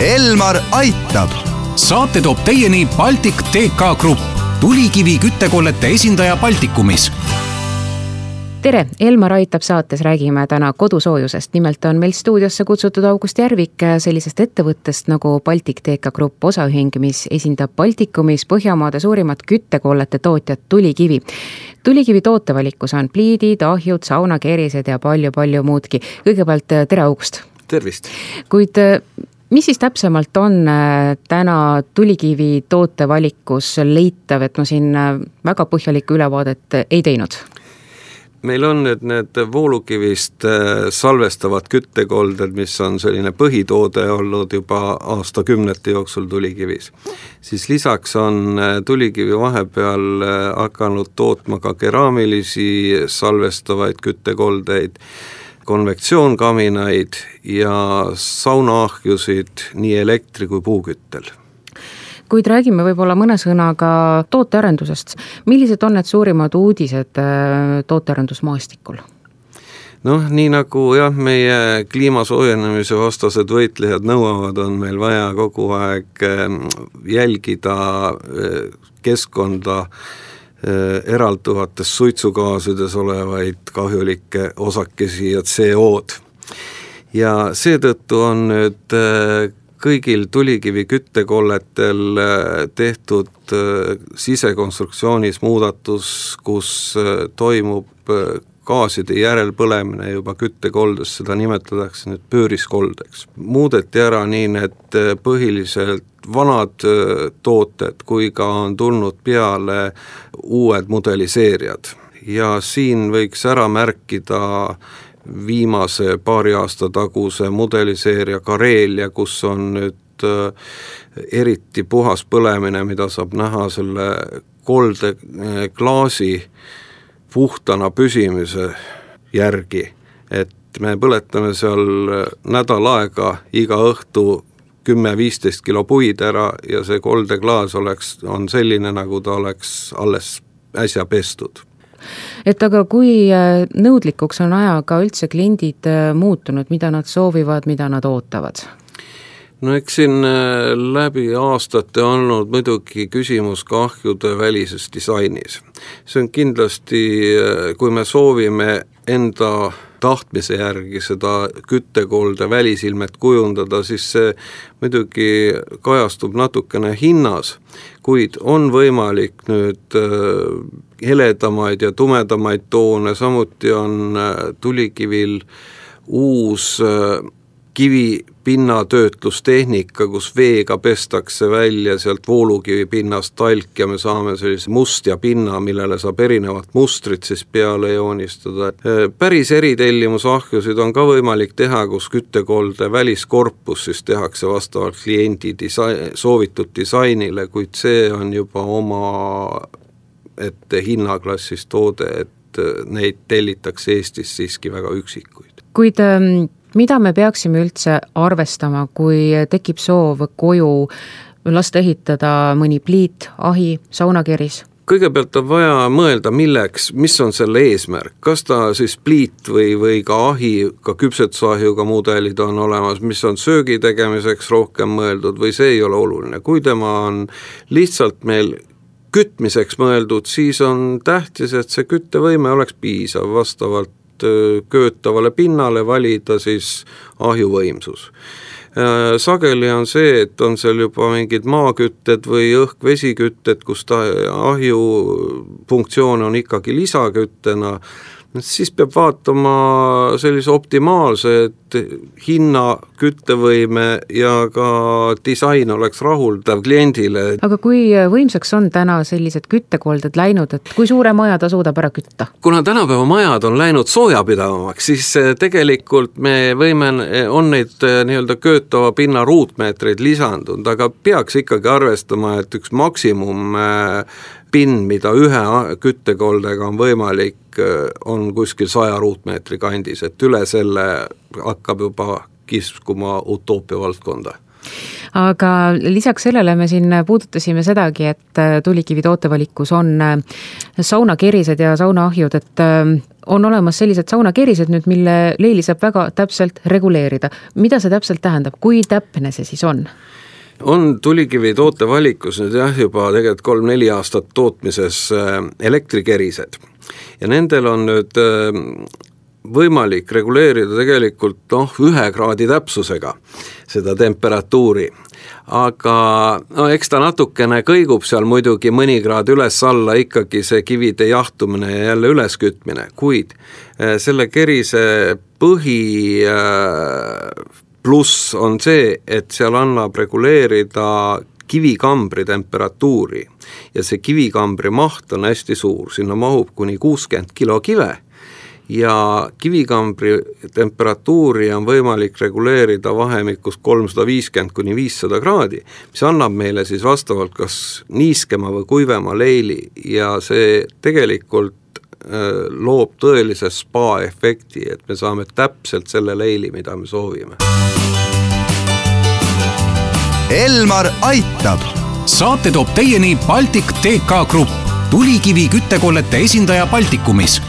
Elmar aitab. saate toob teieni Baltic TK Grupp, tulikivi küttekollete esindaja Baltikumis tere, Elmar Aitab saates räägime täna kodusoojusest, nimelt on meil stuudiosse kutsutud August Järvik sellisest ettevõttest nagu Baltic TK Grupp osaühing, mis esindab Baltikumis Põhjamaade suurimat küttekollete tootjat Tulikivi. tulikivi tootevalikus on pliidid, ahjud, saunakerised ja palju-palju muudki. kõigepealt tere, August! tervist! kuid mis siis täpsemalt on äh, täna tulikivi tootevalikus leitav, et ma siin äh, väga põhjalikku ülevaadet ei teinud? meil on nüüd need voolukivist äh, salvestavad küttekolded, mis on selline põhitoode olnud juba aastakümnete jooksul tulikivis. siis lisaks on tulikivi vahepeal hakanud tootma ka keraamilisi salvestavaid küttekoldeid konvektsioonkaminaid ja saunaahjusid nii elektri- kui puuküttel kuid räägime võib-olla mõne sõnaga tootearendusest. millised on need suurimad uudised äh, tootearendusmaastikul? noh, nii nagu jah, meie kliima soojenemise vastased võitlejad nõuavad, on meil vaja kogu aeg ähm, jälgida äh, keskkonda Äh, eralduvates suitsugaassides olevaid kahjulikke osakesi ja CO-d. ja seetõttu on nüüd äh, kõigil tulikivi küttekolletel äh, tehtud sisekonstruktsioonis muudatus, kus toimub gaaside järelpõlemine juba küttekoldes, seda nimetatakse nüüd pööriskoldeks. muudeti ära nii need põhiliselt vanad tooted, kui ka on tulnud peale uued mudeliseerijad. Ja siin võiks ära märkida viimase paari aasta taguse mudeliseeria Karelia, kus on nüüd eriti puhas põlemine, mida saab näha selle kolde klaasi puhtana püsimise järgi, et me põletame seal nädal aega iga õhtu kümme-viisteist kilo puid ära ja see koldeklaas oleks, on selline, nagu ta oleks alles äsja pestud et aga kui äh, nõudlikuks on ajaga üldse kliendid äh, muutunud, mida nad soovivad, mida nad ootavad? no eks siin äh, läbi aastate olnud muidugi küsimus ka ahjude välises disainis. see on kindlasti, kui me soovime enda tahtmise järgi seda küttekolde välisilmet kujundada, siis see muidugi kajastub natukene hinnas, kuid on võimalik nüüd äh, heledamaid ja tumedamaid toone, samuti on äh, tulikivil uus äh, kivi pinnatöötlustehnika, kus veega pestakse välja sealt voolukivi pinnast talk ja me saame sellise mustja pinna, millele saab erinevat mustrit siis peale joonistada. päris eritellimusahjusid on ka võimalik teha, kus küttekolde väliskorpus siis tehakse vastavalt kliendi disa-, soovitud disainile, kuid see on juba oma ette hinnaklassis toode, et neid tellitakse Eestis siiski väga üksikuid. kuid ähm mida me peaksime üldse arvestama, kui tekib soov koju lasta ehitada mõni pliit, ahi, saunakeris? kõigepealt on vaja mõelda, milleks, mis on selle eesmärk, kas ta siis pliit või, või ka ahi, ka küpsetusahjuga mudelid on olemas, mis on söögi tegemiseks rohkem mõeldud või see ei ole oluline, kui tema on lihtsalt meil kütmiseks mõeldud, siis on tähtis, et see küttevõime oleks piisav. Vastavalt köötavale pinnale valida siis ahjuvõimsus. Sageli on see, et on seal juba mingid maakütted või õhk-vesikütted, kus ta ahju funktsioon on ikkagi lisaküttena siis peab vaatama sellise optimaalse, et hinna, küttevõime ja ka disain oleks rahuldav kliendile. aga kui võimsaks on täna sellised küttekolded läinud, et kui suure maja ta suudab ära kütta? kuna tänapäeva majad on läinud soojapidavamaks, siis eh, tegelikult me võime, eh, on neid nii-öelda köötava pinna ruutmeetreid lisandunud, aga peaks ikkagi arvestama, et üks maksimum pind, mida ühe küttekoldega on võimalik, on kuskil saja ruutmeetri kandis, et üle selle hakkab juba kiskuma utoopia valdkonda aga lisaks sellele me siin puudutasime sedagi, et tulikivi tootevalikus on saunakerised ja saunaahjud, et on olemas sellised saunakerised nüüd, mille leili saab väga täpselt reguleerida. mida see täpselt tähendab, kui täpne see siis on? on tulikivi tootevalikus nüüd jah, juba tegelikult kolm-neli aastat tootmises äh, elektrikerised ja nendel on nüüd äh, võimalik reguleerida tegelikult noh, ühe kraadi täpsusega seda temperatuuri. Aga no eks ta natukene kõigub seal muidugi mõni kraad üles-alla ikkagi see kivide jahtumine ja jälle üleskütmine, kuid eh, selle kerise põhi eh, pluss on see, et seal annab reguleerida kivikambri temperatuuri. Ja see kivikambri maht on hästi suur, sinna mahub kuni kuuskümmend kilo kive ja kivikambri temperatuuri on võimalik reguleerida vahemikus kolmsada viiskümmend kuni viissada kraadi, mis annab meile siis vastavalt kas niiskema või kuivema leili ja see tegelikult äh, loob tõelise spa efekti, et me saame täpselt selle leili, mida me soovime. Elmar aitab. saate toob teieni Baltic TK Grupp, tulikivi küttekollete esindaja Baltikumis